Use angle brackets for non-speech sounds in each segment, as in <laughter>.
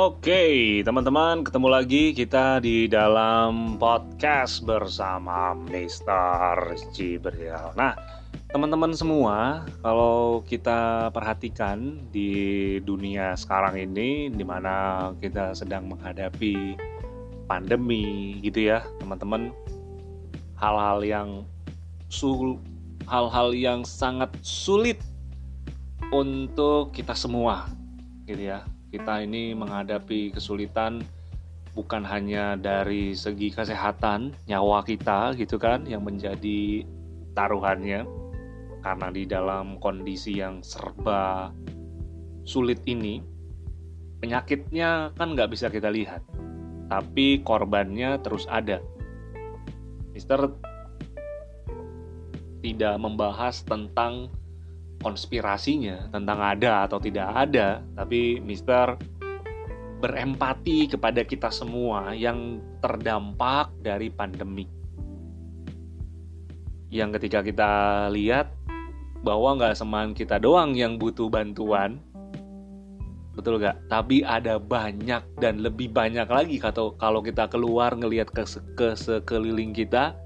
Oke, teman-teman, ketemu lagi kita di dalam podcast bersama Mr. Jibril. Nah, teman-teman semua, kalau kita perhatikan di dunia sekarang ini, di mana kita sedang menghadapi pandemi, gitu ya, teman-teman, hal-hal yang sul, hal-hal yang sangat sulit untuk kita semua, gitu ya kita ini menghadapi kesulitan bukan hanya dari segi kesehatan nyawa kita gitu kan yang menjadi taruhannya. Karena di dalam kondisi yang serba sulit ini penyakitnya kan nggak bisa kita lihat tapi korbannya terus ada. Mister tidak membahas tentang konspirasinya tentang ada atau tidak ada, tapi Mister berempati kepada kita semua yang terdampak dari pandemi. Yang ketika kita lihat bahwa nggak seman kita doang yang butuh bantuan, betul nggak? Tapi ada banyak dan lebih banyak lagi kalau kalau kita keluar ngelihat ke, ke sekeliling kita,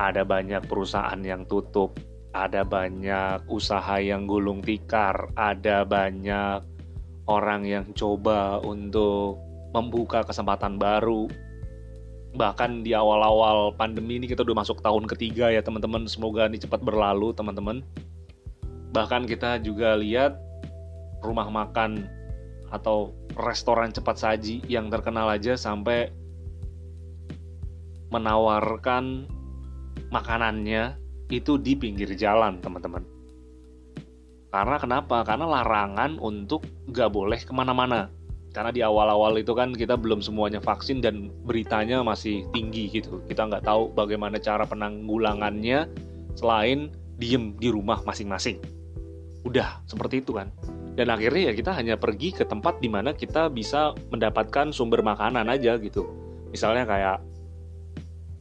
ada banyak perusahaan yang tutup, ada banyak usaha yang gulung tikar, ada banyak orang yang coba untuk membuka kesempatan baru. Bahkan di awal-awal pandemi ini kita udah masuk tahun ketiga ya teman-teman, semoga ini cepat berlalu teman-teman. Bahkan kita juga lihat rumah makan atau restoran cepat saji yang terkenal aja sampai menawarkan makanannya itu di pinggir jalan teman-teman. Karena kenapa? Karena larangan untuk nggak boleh ke mana-mana. Karena di awal-awal itu kan kita belum semuanya vaksin dan beritanya masih tinggi gitu. Kita nggak tahu bagaimana cara penanggulangannya selain diem di rumah masing-masing. Udah seperti itu kan. Dan akhirnya ya kita hanya pergi ke tempat di mana kita bisa mendapatkan sumber makanan aja gitu. Misalnya kayak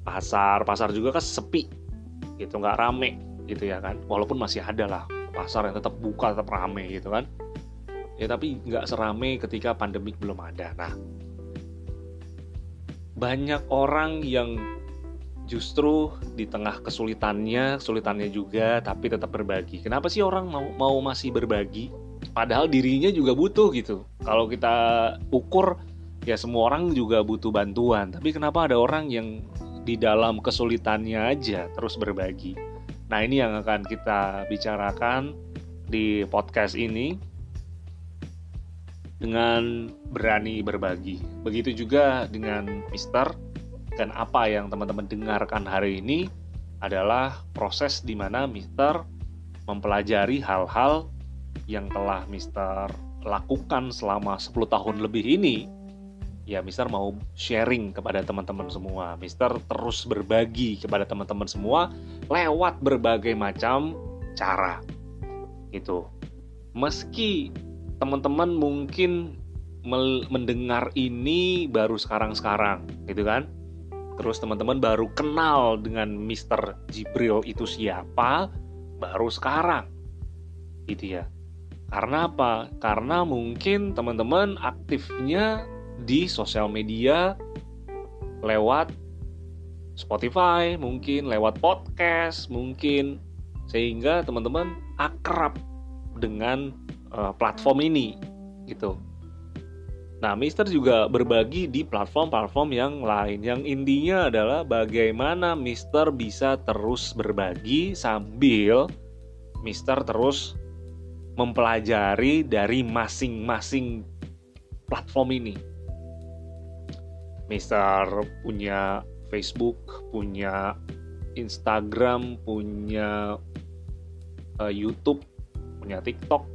pasar pasar juga kan sepi gitu nggak rame gitu ya kan. Walaupun masih ada lah pasar yang tetap buka tetap rame gitu kan. Ya tapi nggak serame ketika pandemik belum ada. Nah banyak orang yang justru di tengah kesulitannya kesulitannya juga tapi tetap berbagi. Kenapa sih orang mau mau masih berbagi? Padahal dirinya juga butuh gitu. Kalau kita ukur ya semua orang juga butuh bantuan. Tapi kenapa ada orang yang di dalam kesulitannya aja terus berbagi. Nah, ini yang akan kita bicarakan di podcast ini dengan berani berbagi. Begitu juga dengan Mister dan apa yang teman-teman dengarkan hari ini adalah proses di mana Mister mempelajari hal-hal yang telah Mister lakukan selama 10 tahun lebih ini ya Mister mau sharing kepada teman-teman semua. Mister terus berbagi kepada teman-teman semua lewat berbagai macam cara. Itu. Meski teman-teman mungkin mendengar ini baru sekarang-sekarang, gitu kan? Terus teman-teman baru kenal dengan Mister Jibril itu siapa baru sekarang. Gitu ya. Karena apa? Karena mungkin teman-teman aktifnya di sosial media lewat Spotify, mungkin lewat podcast, mungkin sehingga teman-teman akrab dengan uh, platform ini gitu. Nah, Mister juga berbagi di platform-platform yang lain. Yang intinya adalah bagaimana Mister bisa terus berbagi sambil Mister terus mempelajari dari masing-masing platform ini. Mister punya Facebook, punya Instagram, punya uh, YouTube, punya TikTok.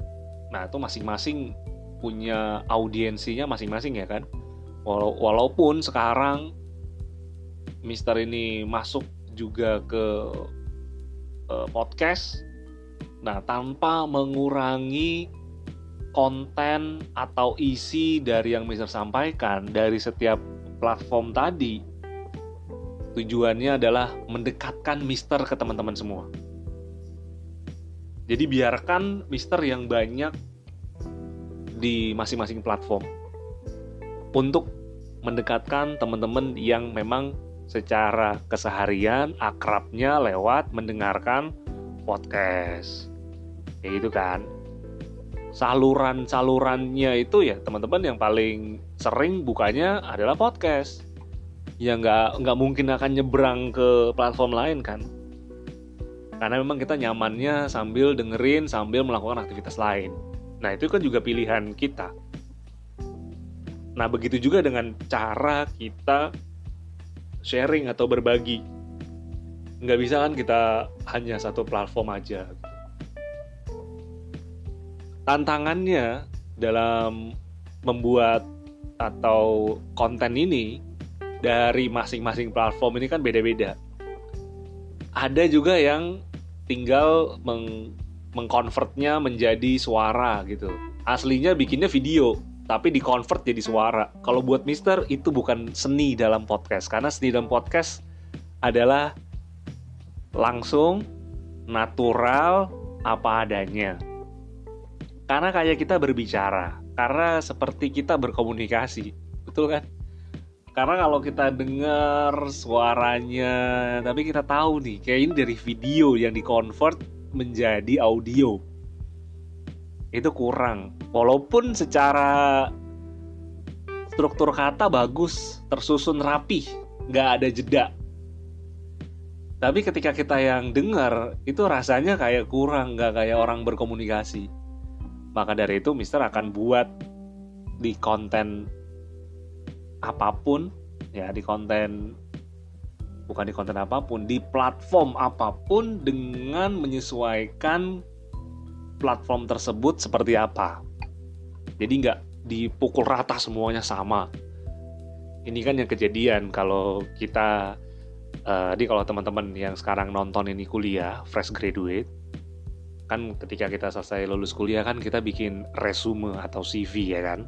Nah, itu masing-masing punya audiensinya masing-masing ya kan. Wala walaupun sekarang Mister ini masuk juga ke uh, podcast. Nah, tanpa mengurangi konten atau isi dari yang Mister sampaikan dari setiap platform tadi tujuannya adalah mendekatkan Mister ke teman-teman semua. Jadi biarkan Mister yang banyak di masing-masing platform. untuk mendekatkan teman-teman yang memang secara keseharian akrabnya lewat mendengarkan podcast. Ya itu kan. Saluran-salurannya itu ya teman-teman yang paling sering bukanya adalah podcast. Ya nggak nggak mungkin akan nyebrang ke platform lain kan. Karena memang kita nyamannya sambil dengerin sambil melakukan aktivitas lain. Nah itu kan juga pilihan kita. Nah begitu juga dengan cara kita sharing atau berbagi. Nggak bisa kan kita hanya satu platform aja tantangannya dalam membuat atau konten ini dari masing-masing platform ini kan beda-beda. Ada juga yang tinggal meng mengkonvertnya menjadi suara gitu. Aslinya bikinnya video, tapi dikonvert jadi suara. Kalau buat Mister itu bukan seni dalam podcast karena seni dalam podcast adalah langsung natural apa adanya karena kayak kita berbicara, karena seperti kita berkomunikasi, betul kan? Karena kalau kita dengar suaranya, tapi kita tahu nih, kayak ini dari video yang dikonvert menjadi audio. Itu kurang. Walaupun secara struktur kata bagus, tersusun rapih, nggak ada jeda. Tapi ketika kita yang dengar, itu rasanya kayak kurang, nggak kayak orang berkomunikasi. Maka dari itu Mister akan buat di konten apa pun ya di konten bukan di konten apa pun di platform apa pun dengan menyesuaikan platform tersebut seperti apa. Jadi nggak dipukul rata semuanya sama. Ini kan yang kejadian kalau kita uh, di kalau teman-teman yang sekarang nonton ini kuliah fresh graduate kan ketika kita selesai lulus kuliah kan kita bikin resume atau CV ya kan?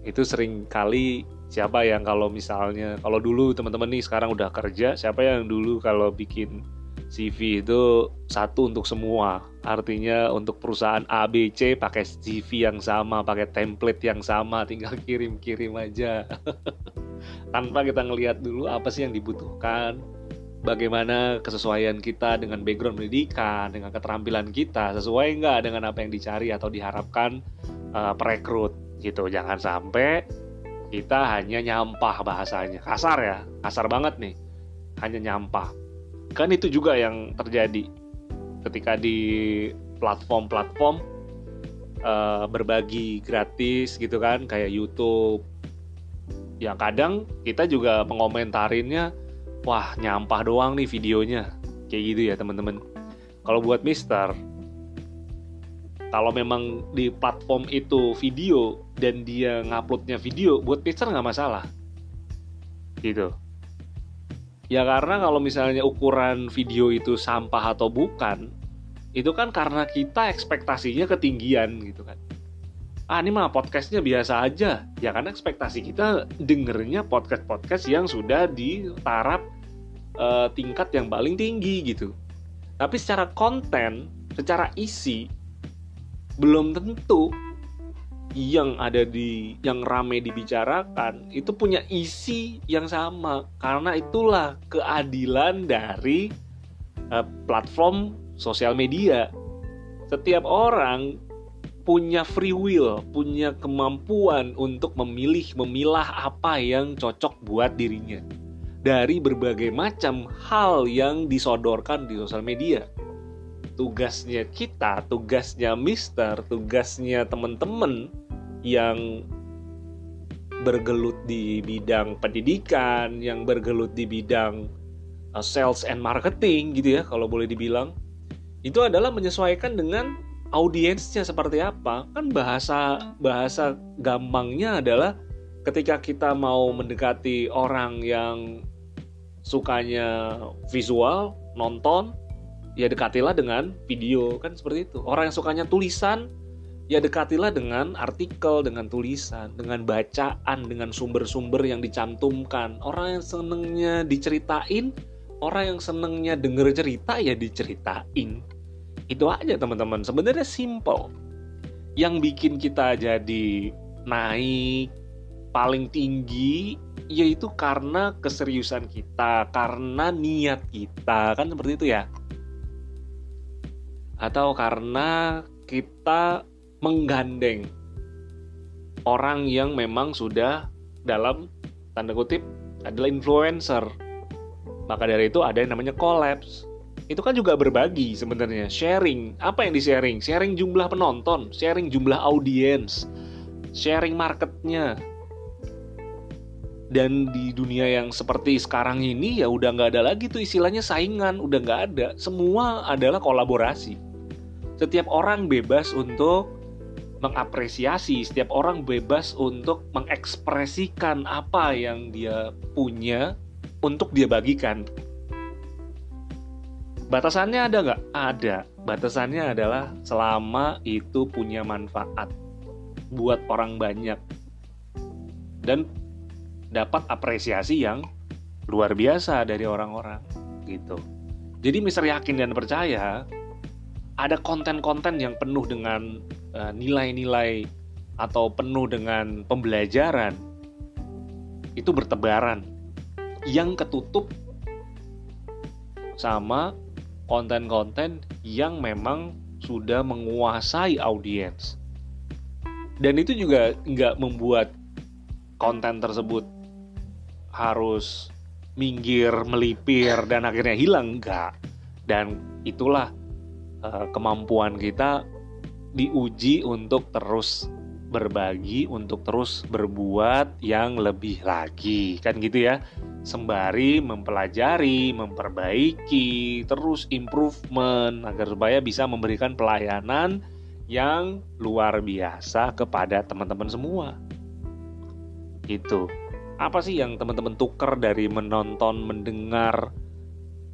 Itu sering kali siapa yang kalau misalnya kalau dulu teman-teman nih sekarang udah kerja siapa yang dulu kalau bikin CV itu satu untuk semua? Artinya untuk perusahaan A B C pakai CV yang sama pakai template yang sama <laughs> tinggal kirim-kirim aja. <laughs> Tanpa kita ngelihat dulu apa sih yang dibutuhkan bagaimana kesesuaian kita dengan background pendidikan, dengan keterampilan kita, sesuai nggak dengan apa yang dicari atau diharapkan uh, perekrut gitu. Jangan sampai kita hanya nyampah bahasanya, kasar ya, kasar banget nih, hanya nyampah. Kan itu juga yang terjadi ketika di platform-platform uh, berbagi gratis gitu kan, kayak YouTube. Yang kadang kita juga mengomentarinya wah nyampah doang nih videonya. Kayak gitu ya teman-teman. Kalau buat Mister kalau memang di platform itu video dan dia nguploadnya video buat Mister nggak masalah. Gitu. Ya karena kalau misalnya ukuran video itu sampah atau bukan itu kan karena kita ekspektasinya ketinggian gitu kan. Ah ini mah podcastnya biasa aja. Ya karena ekspektasi kita dengernya podcast podcast yang sudah di taraf uh, tingkat yang paling tinggi gitu. Tapi secara konten secara isi belum tentu yang ada di yang rame dibicarakan itu punya isi yang sama. Karena itulah keadilan dari uh, platform sosial media. Setiap orang punya free will, punya kemampuan untuk memilih, memilah apa yang cocok buat dirinya dari berbagai macam hal yang disodorkan di sosial media. Tugasnya kita, tugasnya Mister, tugasnya teman-teman yang bergelut di bidang pendidikan, yang bergelut di bidang uh, sales and marketing gitu ya kalau boleh dibilang. Itu adalah menyesuaikan dengan audiensnya seperti apa kan bahasa bahasa gampangnya adalah ketika kita mau mendekati orang yang sukanya visual nonton ya dekatilah dengan video kan seperti itu orang yang sukanya tulisan ya dekatilah dengan artikel dengan tulisan dengan bacaan dengan sumber-sumber yang dicantumkan orang yang senengnya diceritain orang yang senengnya denger cerita ya diceritain itu aja teman-teman. Sebenarnya simple. Yang bikin kita jadi naik, paling tinggi yaitu karena keseriusan kita, karena niat kita, kan seperti itu ya. Atau karena kita menggandeng orang yang memang sudah dalam tanda kutip adalah influencer. Maka dari itu ada yang namanya collapse. Itu kan juga berbagi sebenarnya, sharing. Apa yang di-sharing? Sharing jumlah penonton, sharing jumlah audiens, sharing marketnya, dan di dunia yang seperti sekarang ini ya udah nggak ada lagi tuh istilahnya saingan udah nggak ada. Semua adalah kolaborasi. Setiap orang bebas untuk mengapresiasi setiap orang bebas untuk mengekspresikan apa yang dia punya untuk dia bagikan. Batasannya ada nggak? Ada. Batasannya adalah selama itu punya manfaat buat orang banyak. Dan dapat apresiasi yang luar biasa dari orang-orang gitu. Jadi Mister yakin dan percaya ada konten-konten yang penuh dengan uh, nilai-nilai atau penuh dengan pembelajaran itu bertebaran yang ketutup sama konten-konten yang memang sudah menguasai audiens dan itu juga nggak membuat konten tersebut harus minggir, melipir dan akhirnya hilang enggak. Dan itulah uh, kemampuan kita diuji untuk terus berbagi, untuk terus berbuat yang lebih lagi. Kan gitu ya. Sembari mempelajari, memperbaiki, terus improvement agar supaya bisa memberikan pelayanan yang luar biasa kepada teman-teman semua. Itu apa sih yang teman-teman tuker dari menonton, mendengar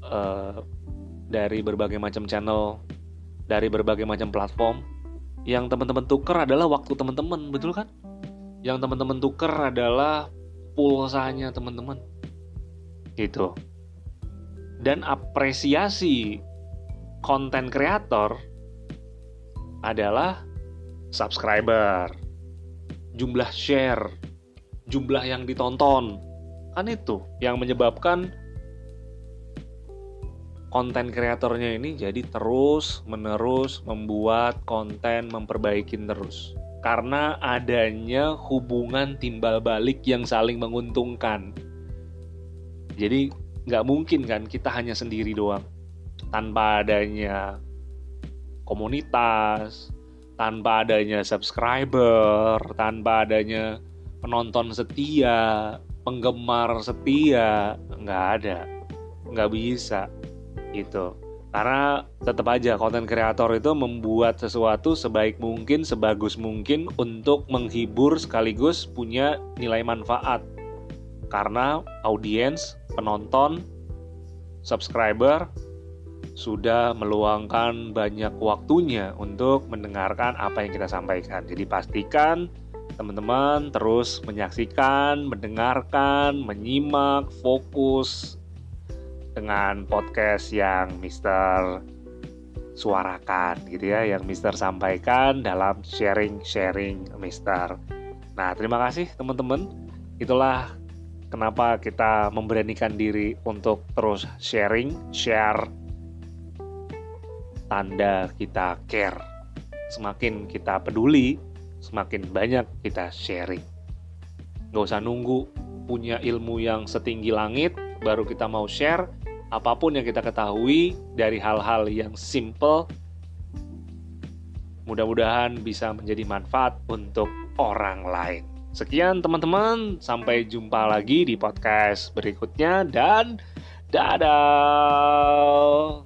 uh, dari berbagai macam channel, dari berbagai macam platform? Yang teman-teman tuker adalah waktu teman-teman, betul kan? Yang teman-teman tuker adalah pulsanya teman-teman. Gitu. Dan apresiasi konten kreator adalah subscriber, jumlah share, jumlah yang ditonton. Kan itu yang menyebabkan konten kreatornya ini jadi terus menerus membuat konten memperbaiki terus. Karena adanya hubungan timbal balik yang saling menguntungkan. Jadi nggak mungkin kan kita hanya sendiri doang. Tanpa adanya komunitas tanpa adanya subscriber tanpa adanya penonton setia, penggemar setia, nggak ada, nggak bisa gitu. Karena tetap aja konten kreator itu membuat sesuatu sebaik mungkin, sebagus mungkin untuk menghibur sekaligus punya nilai manfaat. Karena audiens, penonton, subscriber sudah meluangkan banyak waktunya untuk mendengarkan apa yang kita sampaikan. Jadi pastikan teman-teman terus menyaksikan, mendengarkan, menyimak, fokus dengan podcast yang Mister suarakan gitu ya, yang Mister sampaikan dalam sharing-sharing Mister. Nah, terima kasih teman-teman. Itulah kenapa kita memberanikan diri untuk terus sharing, share tanda kita care. Semakin kita peduli, semakin banyak kita sharing. Gak usah nunggu punya ilmu yang setinggi langit, baru kita mau share. Apa pun yang kita ketahui dari hal-hal yang simple, mudah-mudahan bisa menjadi manfaat untuk orang lain. Sekian teman-teman, sampai jumpa lagi di podcast berikutnya dan dadah.